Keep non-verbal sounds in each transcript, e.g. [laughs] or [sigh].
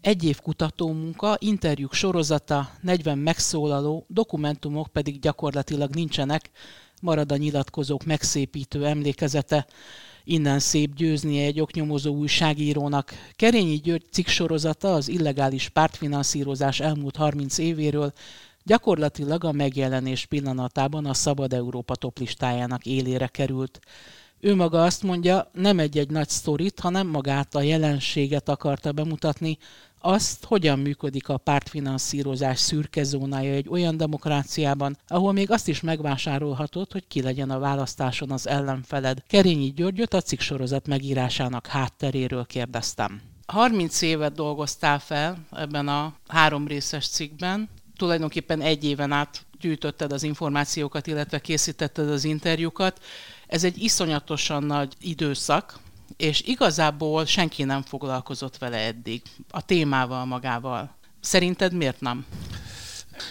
Egy év kutatómunka, interjúk sorozata, 40 megszólaló, dokumentumok pedig gyakorlatilag nincsenek, marad a nyilatkozók megszépítő emlékezete. Innen szép győzni egy oknyomozó újságírónak. Kerényi György cikk sorozata az illegális pártfinanszírozás elmúlt 30 évéről gyakorlatilag a megjelenés pillanatában a Szabad Európa toplistájának élére került. Ő maga azt mondja, nem egy-egy nagy sztorit, hanem magát a jelenséget akarta bemutatni, azt, hogyan működik a pártfinanszírozás szürke zónája egy olyan demokráciában, ahol még azt is megvásárolhatod, hogy ki legyen a választáson az ellenfeled. Kerényi Györgyöt a cikk sorozat megírásának hátteréről kérdeztem. 30 évet dolgoztál fel ebben a három részes cikkben, tulajdonképpen egy éven át gyűjtötted az információkat, illetve készítetted az interjúkat. Ez egy iszonyatosan nagy időszak, és igazából senki nem foglalkozott vele eddig, a témával magával. Szerinted miért nem?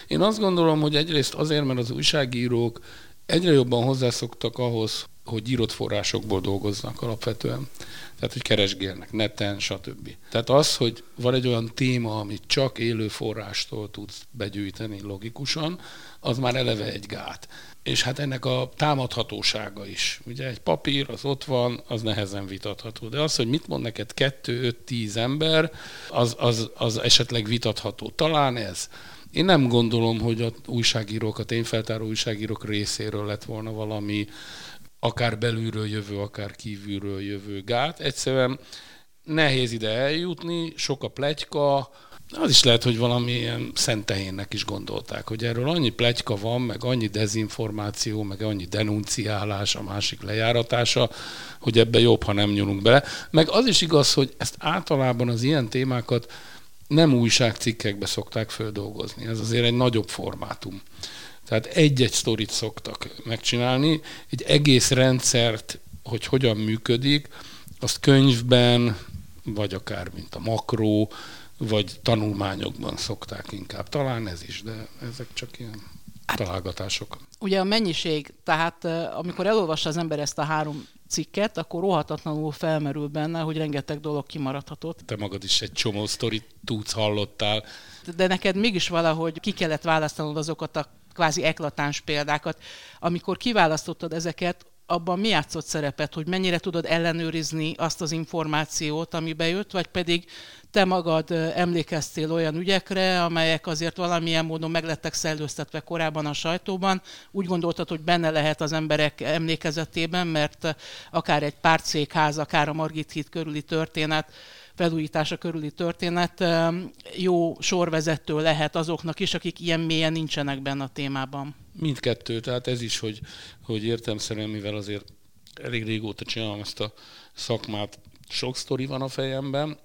Én azt gondolom, hogy egyrészt azért, mert az újságírók egyre jobban hozzászoktak ahhoz, hogy írott forrásokból dolgoznak alapvetően. Tehát, hogy keresgélnek neten, stb. Tehát az, hogy van egy olyan téma, amit csak élő forrástól tudsz begyűjteni logikusan, az már eleve egy gát és hát ennek a támadhatósága is. Ugye egy papír, az ott van, az nehezen vitatható. De az, hogy mit mond neked kettő, öt, tíz ember, az, az, az esetleg vitatható. Talán ez. Én nem gondolom, hogy a újságírók, a tényfeltáró újságírók részéről lett volna valami akár belülről jövő, akár kívülről jövő gát. Egyszerűen nehéz ide eljutni, sok a pletyka, az is lehet, hogy valamilyen szentehénnek is gondolták, hogy erről annyi plegyka van, meg annyi dezinformáció, meg annyi denunciálás, a másik lejáratása, hogy ebbe jobb, ha nem nyúlunk bele. Meg az is igaz, hogy ezt általában az ilyen témákat nem újságcikkekbe szokták földolgozni. Ez azért egy nagyobb formátum. Tehát egy-egy sztorit szoktak megcsinálni, egy egész rendszert, hogy hogyan működik, azt könyvben, vagy akár mint a makró, vagy tanulmányokban szokták inkább. Talán ez is, de ezek csak ilyen hát, találgatások. Ugye a mennyiség, tehát amikor elolvassa az ember ezt a három cikket, akkor rohatatlanul felmerül benne, hogy rengeteg dolog kimaradhatott. Te magad is egy csomó sztorit tudsz, hallottál. De neked mégis valahogy ki kellett választanod azokat a kvázi eklatáns példákat. Amikor kiválasztottad ezeket, abban mi játszott szerepet, hogy mennyire tudod ellenőrizni azt az információt, ami bejött, vagy pedig te magad emlékeztél olyan ügyekre, amelyek azért valamilyen módon meglettek szellőztetve korábban a sajtóban. Úgy gondoltad, hogy benne lehet az emberek emlékezetében, mert akár egy pártszékház, akár a Margit híd körüli történet, felújítása körüli történet jó sorvezető lehet azoknak is, akik ilyen mélyen nincsenek benne a témában. Mindkettő, tehát ez is, hogy, hogy értemszerűen, mivel azért elég régóta csinálom ezt a szakmát, sok sztori van a fejemben,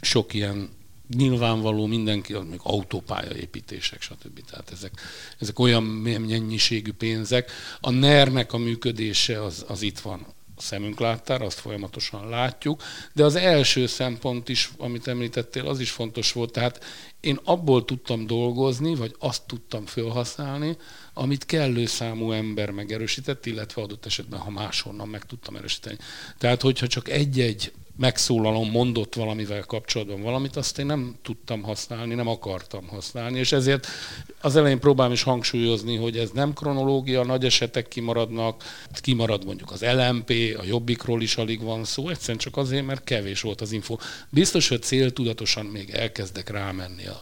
sok ilyen nyilvánvaló mindenki, az még autópályaépítések, stb. Tehát ezek, ezek olyan mennyiségű pénzek. A NER-nek a működése az, az itt van szemünk láttára, azt folyamatosan látjuk, de az első szempont is, amit említettél, az is fontos volt, tehát én abból tudtam dolgozni, vagy azt tudtam felhasználni, amit kellő számú ember megerősített, illetve adott esetben, ha máshonnan meg tudtam erősíteni. Tehát, hogyha csak egy-egy megszólalom, mondott valamivel kapcsolatban valamit, azt én nem tudtam használni, nem akartam használni, és ezért az elején próbálom is hangsúlyozni, hogy ez nem kronológia, nagy esetek kimaradnak, kimarad mondjuk az LMP, a Jobbikról is alig van szó, egyszerűen csak azért, mert kevés volt az info. Biztos, hogy céltudatosan még elkezdek rámenni a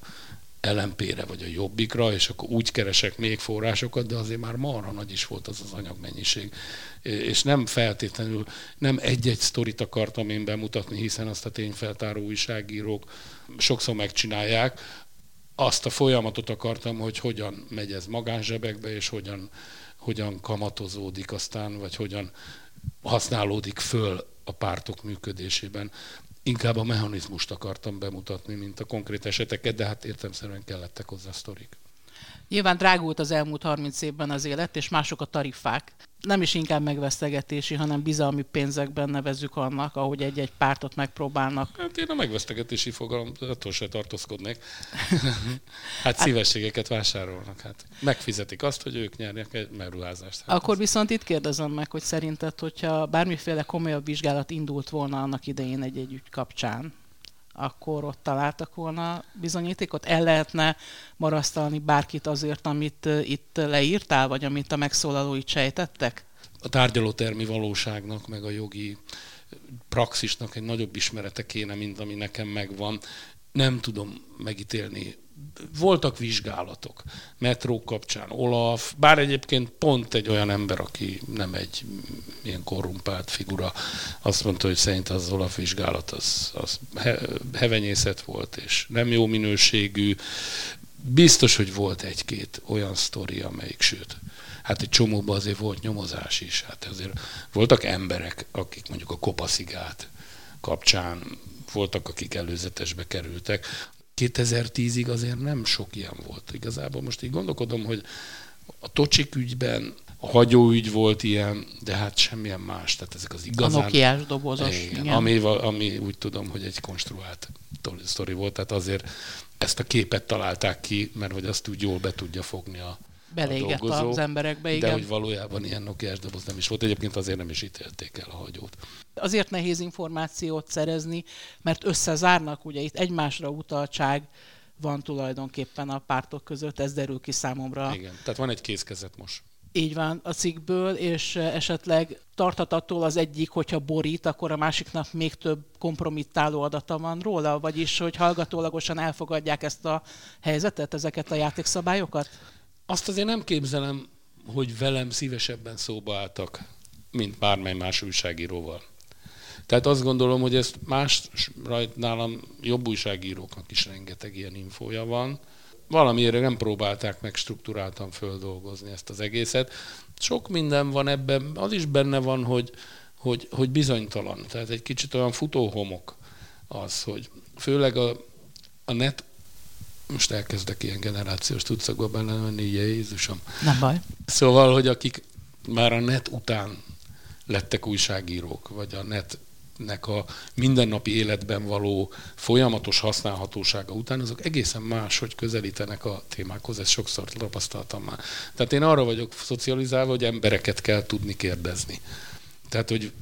LMP-re vagy a Jobbikra, és akkor úgy keresek még forrásokat, de azért már marha nagy is volt az az anyagmennyiség. És nem feltétlenül, nem egy-egy sztorit akartam én bemutatni, hiszen azt a tényfeltáró újságírók sokszor megcsinálják, azt a folyamatot akartam, hogy hogyan megy ez magánzsebekbe, és hogyan, hogyan kamatozódik aztán, vagy hogyan használódik föl a pártok működésében inkább a mechanizmust akartam bemutatni, mint a konkrét eseteket, de hát értemszerűen kellettek hozzá sztorik. Nyilván drágult az elmúlt 30 évben az élet, és mások a tarifák. Nem is inkább megvesztegetési, hanem bizalmi pénzekben nevezzük annak, ahogy egy-egy pártot megpróbálnak. Hát én a megvesztegetési fogalom, attól se tartózkodnék. [laughs] hát szívességeket vásárolnak. Hát megfizetik azt, hogy ők nyernek egy meruházást. Hát Akkor viszont itt kérdezem meg, hogy szerinted, hogyha bármiféle komolyabb vizsgálat indult volna annak idején egy-egy ügy kapcsán, akkor ott találtak volna bizonyítékot? El lehetne marasztalni bárkit azért, amit itt leírtál, vagy amit a megszólalói sejtettek? A tárgyalótermi valóságnak, meg a jogi praxisnak egy nagyobb ismerete kéne, mint ami nekem megvan. Nem tudom megítélni voltak vizsgálatok, metró kapcsán, Olaf, bár egyébként pont egy olyan ember, aki nem egy ilyen korrumpált figura, azt mondta, hogy szerint az Olaf vizsgálat az, az hevenyészet volt, és nem jó minőségű. Biztos, hogy volt egy-két olyan sztori, amelyik, sőt, hát egy csomóban azért volt nyomozás is. Hát azért voltak emberek, akik mondjuk a kopaszigát kapcsán voltak, akik előzetesbe kerültek. 2010-ig azért nem sok ilyen volt. Igazából most így gondolkodom, hogy a Tocsik ügyben a hagyóügy volt ilyen, de hát semmilyen más. Tehát ezek az igazán... A Nokiás dobozos. Igen, igen. Ami, ami úgy tudom, hogy egy konstruált sztori volt, tehát azért ezt a képet találták ki, mert hogy azt úgy jól be tudja fogni a, Belégett dolgozó, az emberekbe, igen. De hogy valójában ilyen Nokiás doboz nem is volt. Egyébként azért nem is ítélték el a hagyót. Azért nehéz információt szerezni, mert összezárnak, ugye itt egymásra utaltság van tulajdonképpen a pártok között, ez derül ki számomra. Igen, tehát van egy kézkezet most. Így van a cikkből, és esetleg tartatattól az egyik, hogyha borít, akkor a másiknak még több kompromittáló adata van róla, vagyis hogy hallgatólagosan elfogadják ezt a helyzetet, ezeket a játékszabályokat? Azt azért nem képzelem, hogy velem szívesebben szóba álltak, mint bármely más újságíróval. Tehát azt gondolom, hogy ezt más, rajt nálam jobb újságíróknak is rengeteg ilyen infója van. Valamiért nem próbálták meg struktúráltan földolgozni ezt az egészet. Sok minden van ebben, az is benne van, hogy, hogy, hogy bizonytalan. Tehát egy kicsit olyan futóhomok az, hogy főleg a, a net most elkezdek ilyen generációs tucakba benne menni, Jézusom. Nem baj. Szóval, hogy akik már a net után lettek újságírók, vagy a netnek a mindennapi életben való folyamatos használhatósága után, azok egészen más, hogy közelítenek a témákhoz, ezt sokszor tapasztaltam már. Tehát én arra vagyok szocializálva, hogy embereket kell tudni kérdezni. Tehát, hogy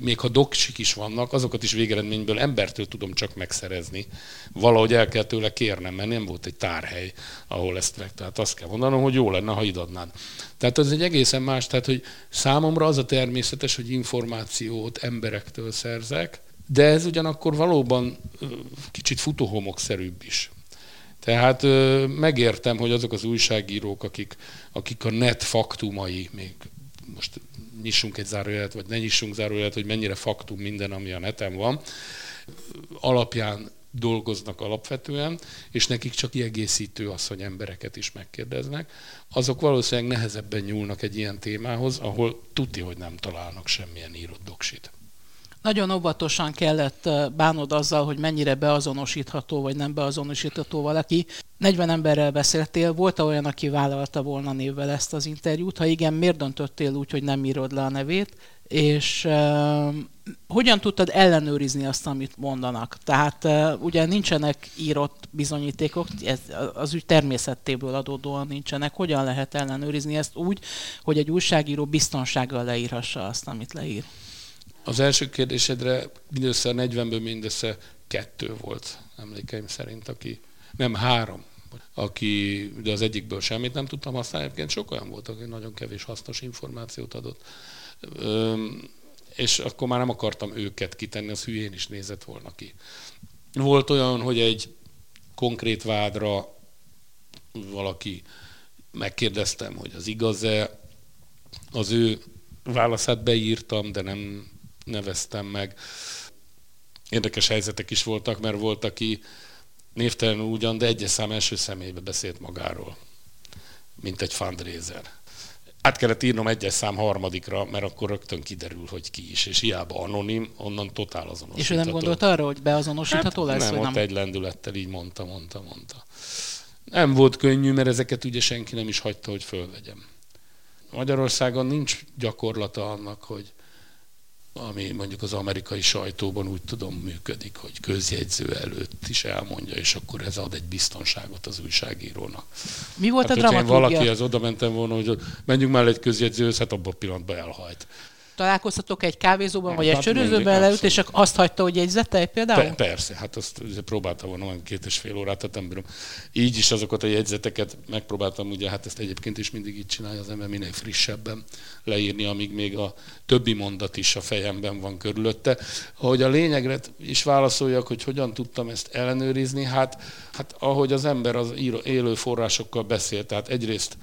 még ha doksik is vannak, azokat is végeredményből embertől tudom csak megszerezni. Valahogy el kell tőle kérnem, mert nem volt egy tárhely, ahol ezt meg. Tehát azt kell mondanom, hogy jó lenne, ha idadnád. Tehát ez egy egészen más, tehát hogy számomra az a természetes, hogy információt emberektől szerzek, de ez ugyanakkor valóban kicsit futóhomokszerűbb is. Tehát megértem, hogy azok az újságírók, akik, akik a net faktumai, még most nyissunk egy zárójelet, vagy ne nyissunk zárójelet, hogy mennyire faktum minden, ami a neten van, alapján dolgoznak alapvetően, és nekik csak kiegészítő az, hogy embereket is megkérdeznek, azok valószínűleg nehezebben nyúlnak egy ilyen témához, ahol tuti, hogy nem találnak semmilyen írott doksit. Nagyon óvatosan kellett bánod azzal, hogy mennyire beazonosítható vagy nem beazonosítható valaki. 40 emberrel beszéltél, volt -e olyan, aki vállalta volna névvel ezt az interjút? Ha igen, miért döntöttél úgy, hogy nem írod le a nevét? És uh, hogyan tudtad ellenőrizni azt, amit mondanak? Tehát uh, ugye nincsenek írott bizonyítékok, ez az ügy természetéből adódóan nincsenek. Hogyan lehet ellenőrizni ezt úgy, hogy egy újságíró biztonsággal leírhassa azt, amit leír? Az első kérdésedre mindössze 40-ből mindössze kettő volt, emlékeim szerint, aki, nem három, aki, de az egyikből semmit nem tudtam használni, egyébként sok olyan volt, aki nagyon kevés hasznos információt adott. Üm, és akkor már nem akartam őket kitenni, az hülyén is nézett volna ki. Volt olyan, hogy egy konkrét vádra valaki megkérdeztem, hogy az igaz-e, az ő válaszát beírtam, de nem neveztem meg. Érdekes helyzetek is voltak, mert volt, aki névtelen ugyan, de egyes szám első személybe beszélt magáról, mint egy fundraiser. Át kellett írnom egyes szám harmadikra, mert akkor rögtön kiderül, hogy ki is, és hiába anonim, onnan totál azonosítható. És ő nem gondolt arra, hogy beazonosítható hát lesz? Nem, ott nem? egy lendülettel így mondta, mondta, mondta. Nem volt könnyű, mert ezeket ugye senki nem is hagyta, hogy fölvegyem. Magyarországon nincs gyakorlata annak, hogy ami mondjuk az amerikai sajtóban úgy tudom működik, hogy közjegyző előtt is elmondja, és akkor ez ad egy biztonságot az újságírónak. Mi volt hát, a dramaturgia? valakihez oda mentem volna, hogy menjünk már egy közjegyzőhöz, hát abban a pillanatban elhajt találkoztatok egy kávézóban, vagy hát egy sörözőben leült, és azt hagyta, hogy jegyzetelj például? Pe- persze, hát azt próbáltam volna olyan két és fél órát, tehát nem bírom. Így is azokat a jegyzeteket megpróbáltam, ugye hát ezt egyébként is mindig így csinálja az ember minél frissebben leírni, amíg még a többi mondat is a fejemben van körülötte. Ahogy a lényegre is válaszoljak, hogy hogyan tudtam ezt ellenőrizni, hát, hát ahogy az ember az élő forrásokkal beszél, tehát egyrészt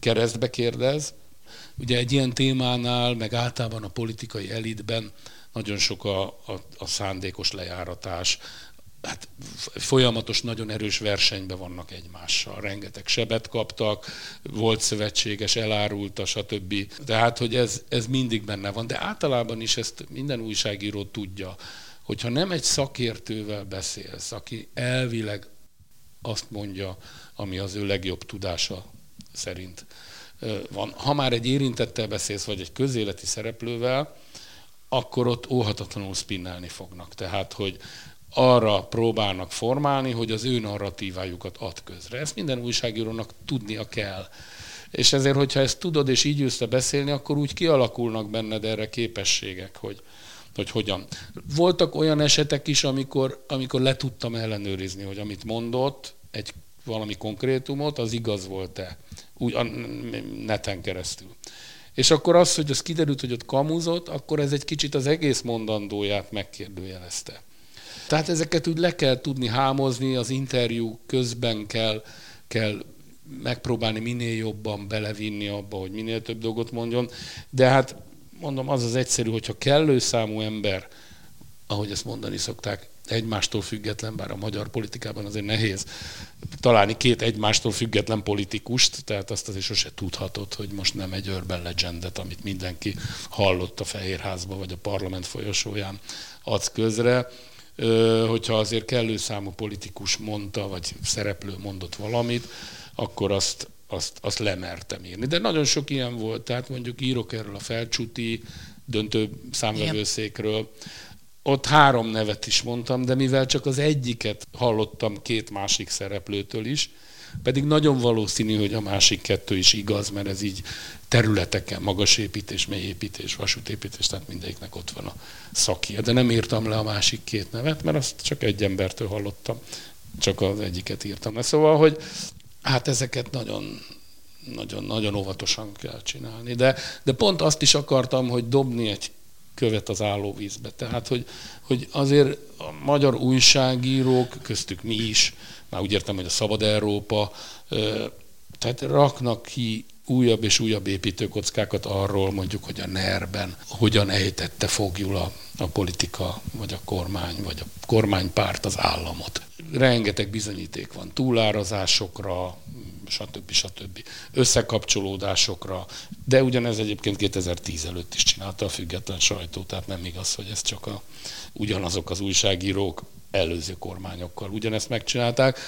keresztbe kérdez, Ugye egy ilyen témánál, meg általában a politikai elitben nagyon sok a, a, a szándékos lejáratás, hát folyamatos, nagyon erős versenyben vannak egymással. Rengeteg sebet kaptak, volt szövetséges, elárulta, stb. Tehát, hogy ez, ez mindig benne van. De általában is ezt minden újságíró tudja, hogyha nem egy szakértővel beszélsz, aki elvileg azt mondja, ami az ő legjobb tudása szerint van. Ha már egy érintettel beszélsz, vagy egy közéleti szereplővel, akkor ott óhatatlanul spinnelni fognak. Tehát, hogy arra próbálnak formálni, hogy az ő narratívájukat ad közre. Ezt minden újságírónak tudnia kell. És ezért, hogyha ezt tudod, és így jössz beszélni, akkor úgy kialakulnak benned erre képességek, hogy, hogy hogyan. Voltak olyan esetek is, amikor, amikor le tudtam ellenőrizni, hogy amit mondott, egy valami konkrétumot, az igaz volt-e úgy a neten keresztül. És akkor az, hogy az kiderült, hogy ott kamuzott, akkor ez egy kicsit az egész mondandóját megkérdőjelezte. Tehát ezeket úgy le kell tudni hámozni, az interjú közben kell, kell megpróbálni minél jobban belevinni abba, hogy minél több dolgot mondjon. De hát mondom, az az egyszerű, hogyha kellő számú ember, ahogy ezt mondani szokták, egymástól független, bár a magyar politikában azért nehéz találni két egymástól független politikust, tehát azt azért sose tudhatod, hogy most nem egy urban legendet, amit mindenki hallott a Fehérházba vagy a parlament folyosóján adsz közre, hogyha azért kellő számú politikus mondta, vagy szereplő mondott valamit, akkor azt, azt, azt lemertem írni. De nagyon sok ilyen volt, tehát mondjuk írok erről a felcsúti döntő számvevőszékről, ott három nevet is mondtam, de mivel csak az egyiket hallottam két másik szereplőtől is, pedig nagyon valószínű, hogy a másik kettő is igaz, mert ez így területeken, magasépítés, mélyépítés, vasútépítés, tehát mindegyiknek ott van a szakia. De nem írtam le a másik két nevet, mert azt csak egy embertől hallottam, csak az egyiket írtam le. Szóval, hogy hát ezeket nagyon, nagyon, nagyon óvatosan kell csinálni. De, de pont azt is akartam, hogy dobni egy követ az állóvízbe. Tehát, hogy, hogy azért a magyar újságírók, köztük mi is, már úgy értem, hogy a Szabad Európa, tehát raknak ki újabb és újabb építőkockákat arról, mondjuk, hogy a NER-ben hogyan ejtette fogjul a, a politika, vagy a kormány, vagy a kormánypárt az államot. Rengeteg bizonyíték van túlárazásokra, stb. stb. összekapcsolódásokra, de ugyanez egyébként 2010 előtt is csinálta a független sajtó, tehát nem igaz, hogy ez csak a, ugyanazok az újságírók előző kormányokkal ugyanezt megcsinálták,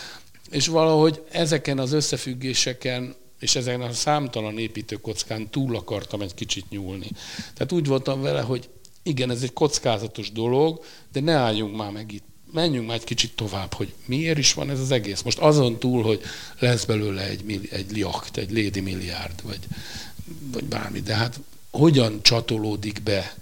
és valahogy ezeken az összefüggéseken és ezen a számtalan építőkockán túl akartam egy kicsit nyúlni. Tehát úgy voltam vele, hogy igen, ez egy kockázatos dolog, de ne álljunk már meg itt menjünk már egy kicsit tovább, hogy miért is van ez az egész. Most azon túl, hogy lesz belőle egy, egy liakt, egy lédi milliárd, vagy, vagy bármi, de hát hogyan csatolódik be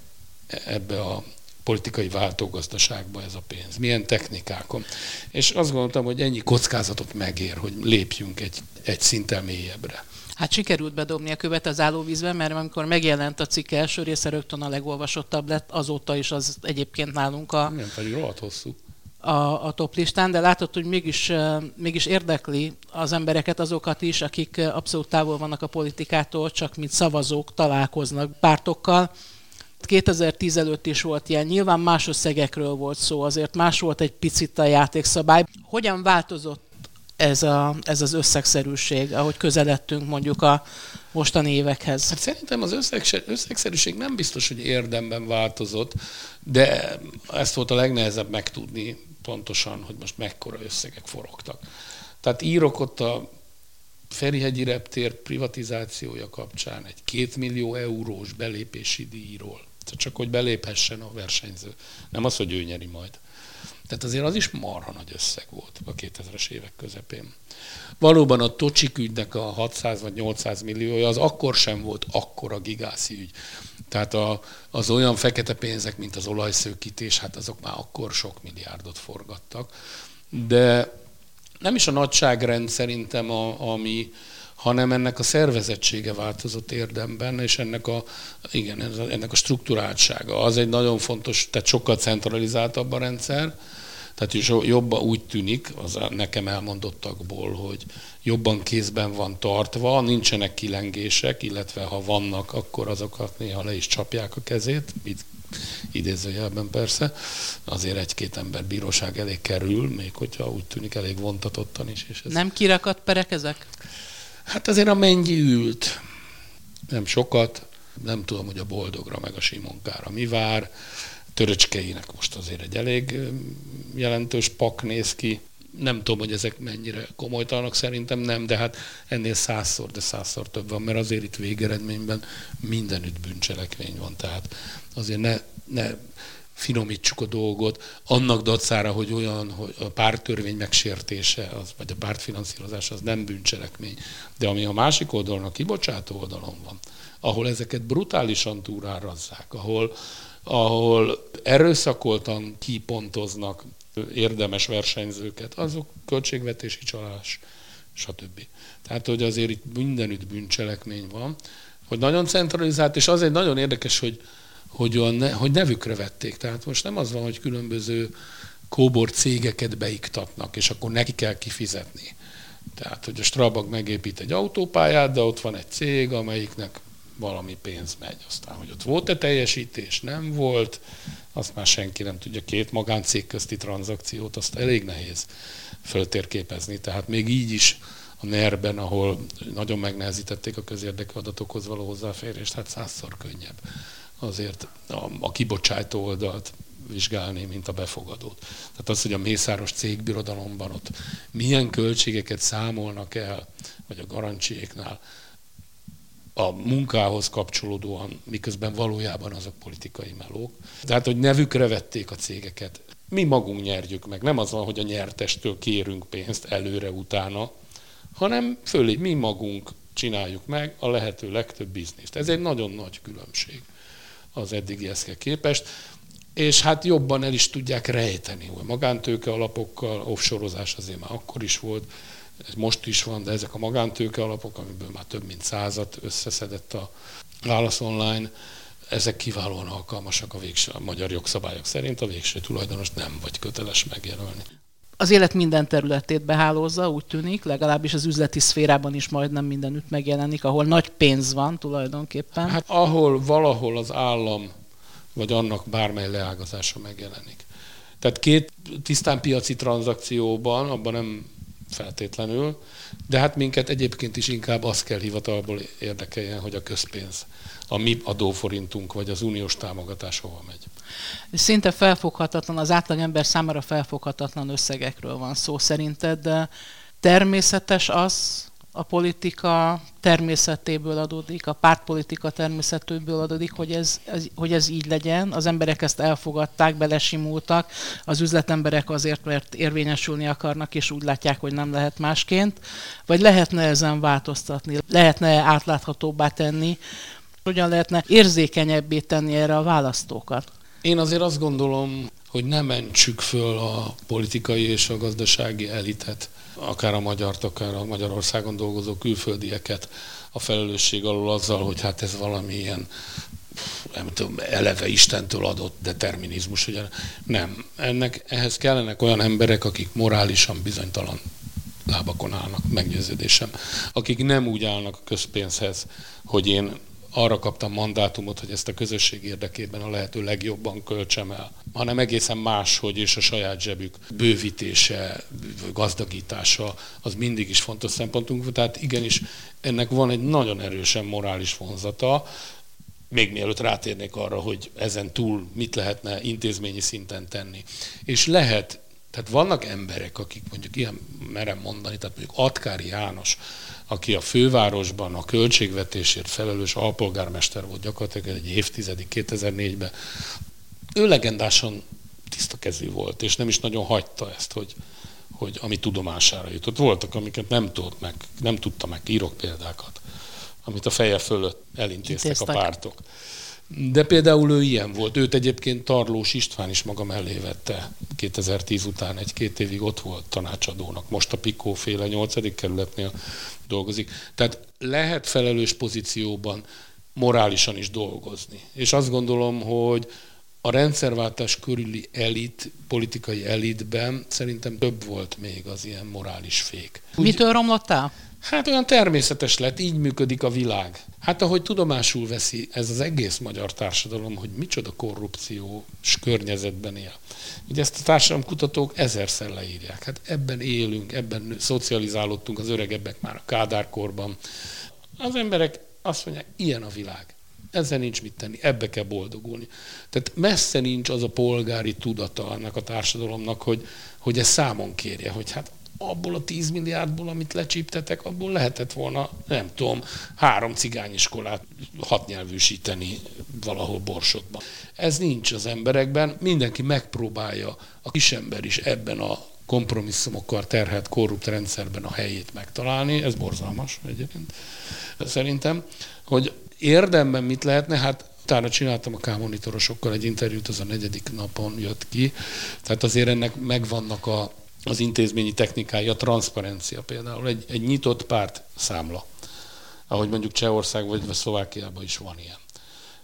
ebbe a politikai váltógazdaságba ez a pénz? Milyen technikákon? És azt gondoltam, hogy ennyi kockázatot megér, hogy lépjünk egy, egy szinten mélyebbre. Hát sikerült bedobni a követ az állóvízbe, mert amikor megjelent a cikk első része, rögtön a legolvasottabb lett, azóta is az egyébként nálunk a... Nem, pedig rohadt hosszú a, a top listán, de látod, hogy mégis, mégis érdekli az embereket, azokat is, akik abszolút távol vannak a politikától, csak mint szavazók találkoznak pártokkal. 2010 előtt is volt ilyen, nyilván más összegekről volt szó, azért más volt egy picit a játékszabály. Hogyan változott ez, a, ez az összegszerűség, ahogy közeledtünk mondjuk a mostani évekhez? Hát szerintem az összeg, összegszerűség nem biztos, hogy érdemben változott, de ezt volt a legnehezebb megtudni pontosan, hogy most mekkora összegek forogtak. Tehát írok ott a Ferihegyi reptér privatizációja kapcsán egy két millió eurós belépési díjról. Csak hogy beléphessen a versenyző. Nem az, hogy ő nyeri majd. Tehát azért az is marha nagy összeg volt a 2000-es évek közepén. Valóban a Tocsik ügynek a 600 vagy 800 milliója az akkor sem volt akkora gigászi ügy. Tehát a, az olyan fekete pénzek, mint az olajszőkítés, hát azok már akkor sok milliárdot forgattak. De nem is a nagyságrend szerintem, a, ami, hanem ennek a szervezettsége változott érdemben, és ennek a, igen, ennek a struktúráltsága. Az egy nagyon fontos, tehát sokkal centralizáltabb a rendszer, tehát is jobban úgy tűnik, az nekem elmondottakból, hogy jobban kézben van tartva, nincsenek kilengések, illetve ha vannak, akkor azokat néha le is csapják a kezét, itt idézőjelben persze, azért egy-két ember bíróság elé kerül, még hogyha úgy tűnik elég vontatottan is. És ez... Nem kirakat perek ezek? Hát azért a mennyi ült, nem sokat, nem tudom, hogy a boldogra meg a Simonkára mi vár, Töröcskeinek most azért egy elég jelentős pak néz ki. Nem tudom, hogy ezek mennyire komolytalanok, szerintem nem, de hát ennél százszor, de százszor több van, mert azért itt végeredményben mindenütt bűncselekmény van. Tehát azért ne, ne finomítsuk a dolgot, annak dacára, hogy olyan, hogy a pártörvény megsértése, az, vagy a pártfinanszírozás az nem bűncselekmény. De ami a másik oldalon, a kibocsátó oldalon van, ahol ezeket brutálisan túrárazzák, ahol, ahol erőszakoltan kipontoznak érdemes versenyzőket, azok költségvetési csalás, stb. Tehát, hogy azért itt mindenütt bűncselekmény van, hogy nagyon centralizált, és az egy nagyon érdekes, hogy, hogy, a ne, hogy nevükre vették. Tehát most nem az van, hogy különböző kóbor cégeket beiktatnak, és akkor neki kell kifizetni. Tehát, hogy a Strabag megépít egy autópályát, de ott van egy cég, amelyiknek valami pénz megy. Aztán, hogy ott volt-e teljesítés, nem volt, azt már senki nem tudja. Két magáncég közti tranzakciót, azt elég nehéz föltérképezni. Tehát még így is a NER-ben, ahol nagyon megnehezítették a közérdekű adatokhoz való hozzáférést, hát százszor könnyebb azért a, a kibocsátó oldalt vizsgálni, mint a befogadót. Tehát az, hogy a mészáros cégbirodalomban ott milyen költségeket számolnak el, vagy a garancsiéknál, a munkához kapcsolódóan, miközben valójában azok politikai melók. Tehát, hogy nevükre vették a cégeket. Mi magunk nyerjük meg. Nem az van, hogy a nyertestől kérünk pénzt előre-utána, hanem fölé mi magunk csináljuk meg a lehető legtöbb bizniszt. Ez egy nagyon nagy különbség az eddigihez képest és hát jobban el is tudják rejteni, hogy magántőke alapokkal, offshore azért már akkor is volt, most is van, de ezek a magántőke alapok, amiből már több mint százat összeszedett a Válasz Online, ezek kiválóan alkalmasak a, végső, a magyar jogszabályok szerint, a végső tulajdonos nem vagy köteles megjelölni. Az élet minden területét behálózza, úgy tűnik, legalábbis az üzleti szférában is majdnem mindenütt megjelenik, ahol nagy pénz van tulajdonképpen. Hát ahol valahol az állam vagy annak bármely leágazása megjelenik. Tehát két tisztán piaci tranzakcióban, abban nem feltétlenül, de hát minket egyébként is inkább az kell hivatalból érdekeljen, hogy a közpénz, a mi adóforintunk vagy az uniós támogatás hova megy. Szinte felfoghatatlan, az átlagember számára felfoghatatlan összegekről van szó szerinted, de természetes az, a politika természetéből adódik, a pártpolitika természetéből adódik, hogy ez, ez, hogy ez így legyen. Az emberek ezt elfogadták, belesimultak, az üzletemberek azért, mert érvényesülni akarnak, és úgy látják, hogy nem lehet másként. Vagy lehetne ezen változtatni, lehetne átláthatóbbá tenni, hogyan lehetne érzékenyebbé tenni erre a választókat? Én azért azt gondolom, hogy nem mentsük föl a politikai és a gazdasági elitet akár a magyart, akár a Magyarországon dolgozó külföldieket a felelősség alól azzal, hogy hát ez valami ilyen nem tudom, eleve Istentől adott determinizmus, ugye nem. Ennek, ehhez kellenek olyan emberek, akik morálisan bizonytalan lábakon állnak, meggyőződésem. Akik nem úgy állnak a közpénzhez, hogy én arra kaptam mandátumot, hogy ezt a közösség érdekében a lehető legjobban költsem el, hanem egészen máshogy és a saját zsebük bővítése, gazdagítása, az mindig is fontos szempontunk. Tehát igenis ennek van egy nagyon erősen morális vonzata, még mielőtt rátérnék arra, hogy ezen túl mit lehetne intézményi szinten tenni. És lehet Tehát vannak emberek, akik mondjuk ilyen merem mondani, tehát mondjuk Atkári János, aki a fővárosban a költségvetésért felelős alpolgármester volt gyakorlatilag egy évtizedig, 2004-ben. Ő legendásan tiszta kezű volt, és nem is nagyon hagyta ezt, hogy, hogy ami tudomására jutott. Voltak, amiket nem tudott meg, nem tudta meg, írok példákat, amit a feje fölött elintéztek Intéztek. a pártok. De például ő ilyen volt. Őt egyébként Tarlós István is maga mellé vette 2010 után egy-két évig ott volt tanácsadónak. Most a Pikó féle 8. kerületnél dolgozik. Tehát lehet felelős pozícióban morálisan is dolgozni. És azt gondolom, hogy a rendszerváltás körüli elit, politikai elitben szerintem több volt még az ilyen morális fék. Úgy, Mitől romlottál? Hát olyan természetes lett, így működik a világ. Hát ahogy tudomásul veszi ez az egész magyar társadalom, hogy micsoda korrupciós környezetben él. Ugye ezt a társadalomkutatók ezerszer leírják. Hát ebben élünk, ebben szocializálódtunk az öregebbek már a kádárkorban. Az emberek azt mondják, ilyen a világ. Ezzel nincs mit tenni, ebbe kell boldogulni. Tehát messze nincs az a polgári tudata annak a társadalomnak, hogy, hogy ez számon kérje, hogy hát abból a 10 milliárdból, amit lecsíptetek, abból lehetett volna, nem tudom, három cigányiskolát hatnyelvűsíteni valahol Borsodban. Ez nincs az emberekben, mindenki megpróbálja, a kisember is ebben a kompromisszumokkal terhelt korrupt rendszerben a helyét megtalálni, ez borzalmas egyébként szerintem, hogy érdemben mit lehetne, hát utána csináltam a K-monitorosokkal egy interjút, az a negyedik napon jött ki, tehát azért ennek megvannak a az intézményi technikája, a transzparencia például, egy, egy nyitott párt számla, ahogy mondjuk Csehország vagy Szlovákiában is van ilyen.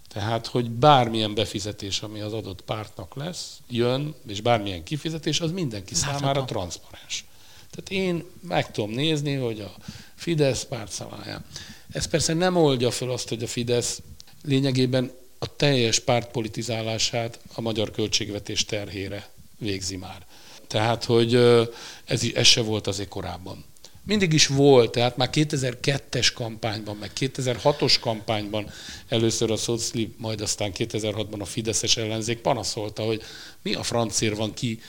Tehát, hogy bármilyen befizetés, ami az adott pártnak lesz, jön, és bármilyen kifizetés, az mindenki számára transzparens. Tehát én meg tudom nézni, hogy a Fidesz pártszámáján. Ez persze nem oldja fel azt, hogy a Fidesz lényegében a teljes pártpolitizálását a magyar költségvetés terhére végzi már. Tehát, hogy ez, ez se volt azért korábban. Mindig is volt, tehát már 2002-es kampányban, meg 2006-os kampányban először a Szocli, majd aztán 2006-ban a Fideszes ellenzék panaszolta, hogy mi a francér van ki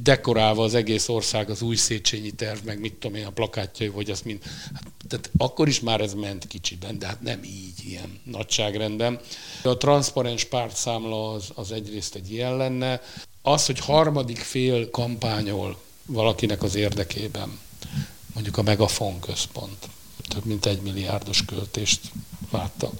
dekorálva az egész ország az új Széchenyi terv, meg mit tudom én, a plakátjai, hogy az mind. Hát, tehát akkor is már ez ment kicsiben, de hát nem így, ilyen nagyságrendben. A transzparens pártszámla az, az egyrészt egy ilyen lenne, az, hogy harmadik fél kampányol valakinek az érdekében, mondjuk a Megafon központ, több mint egy milliárdos költést látta.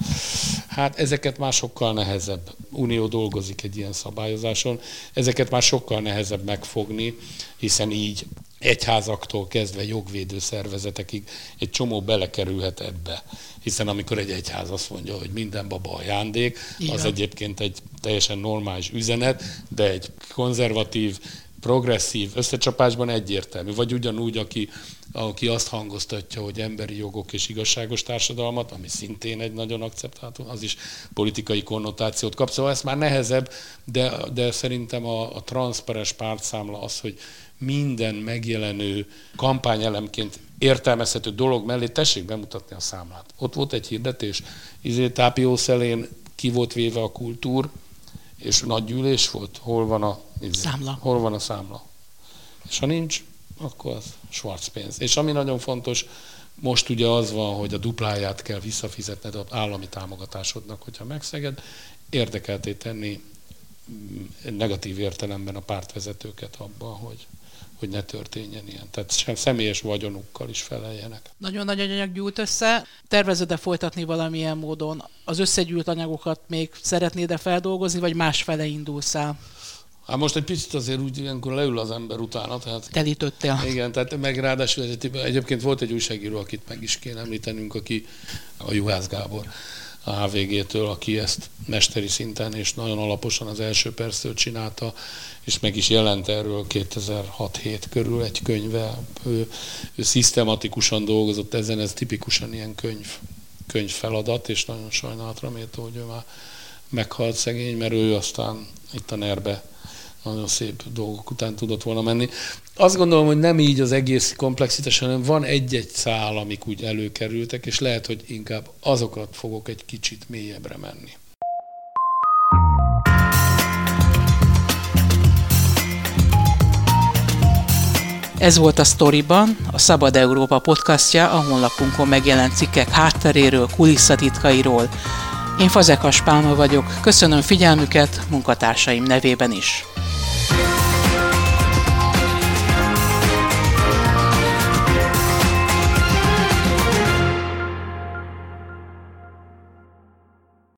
Hát ezeket már sokkal nehezebb. Unió dolgozik egy ilyen szabályozáson, ezeket már sokkal nehezebb megfogni, hiszen így egyházaktól kezdve jogvédő szervezetekig egy csomó belekerülhet ebbe. Hiszen amikor egy egyház azt mondja, hogy minden baba ajándék, Igen. az egyébként egy teljesen normális üzenet, de egy konzervatív, progresszív összecsapásban egyértelmű. Vagy ugyanúgy, aki, aki azt hangoztatja, hogy emberi jogok és igazságos társadalmat, ami szintén egy nagyon akceptálható, az is politikai konnotációt kap. Szóval ez már nehezebb, de, de szerintem a, a transzparens pártszámla az, hogy minden megjelenő kampányelemként értelmezhető dolog mellé tessék bemutatni a számlát. Ott volt egy hirdetés, izé tápiószelén ki volt véve a kultúr, és nagy gyűlés volt, hol van a izé, számla. Hol van a számla. És ha nincs, akkor az schwarz pénz. És ami nagyon fontos, most ugye az van, hogy a dupláját kell visszafizetned az állami támogatásodnak, hogyha megszeged, érdekelté tenni mm, negatív értelemben a pártvezetőket abban, hogy hogy ne történjen ilyen. Tehát sem személyes vagyonukkal is feleljenek. Nagyon nagy anyag gyűlt össze. Tervezed-e folytatni valamilyen módon? Az összegyűlt anyagokat még szeretnéd-e feldolgozni, vagy más fele indulsz el? Hát most egy picit azért úgy ilyenkor leül az ember utána. Tehát, Telítöttél. Igen, tehát meg ráadásul egyébként volt egy újságíró, akit meg is kéne említenünk, aki a Juhász Gábor a HVG-től, aki ezt mesteri szinten és nagyon alaposan az első perctől csinálta, és meg is jelent erről 2006-7 körül egy könyve. Ő, ő szisztematikusan dolgozott ezen, ez tipikusan ilyen könyv, könyv feladat, és nagyon sajnálatra méltó, hogy ő már meghalt szegény, mert ő aztán itt a nerbe nagyon szép dolgok után tudott volna menni. Azt gondolom, hogy nem így az egész komplexitás, hanem van egy-egy szál, amik úgy előkerültek, és lehet, hogy inkább azokat fogok egy kicsit mélyebbre menni. Ez volt a Storyban, a Szabad Európa podcastja, a honlapunkon megjelent cikkek hátteréről, kulisszatitkairól. Én Fazekas Pálma vagyok, köszönöm figyelmüket munkatársaim nevében is.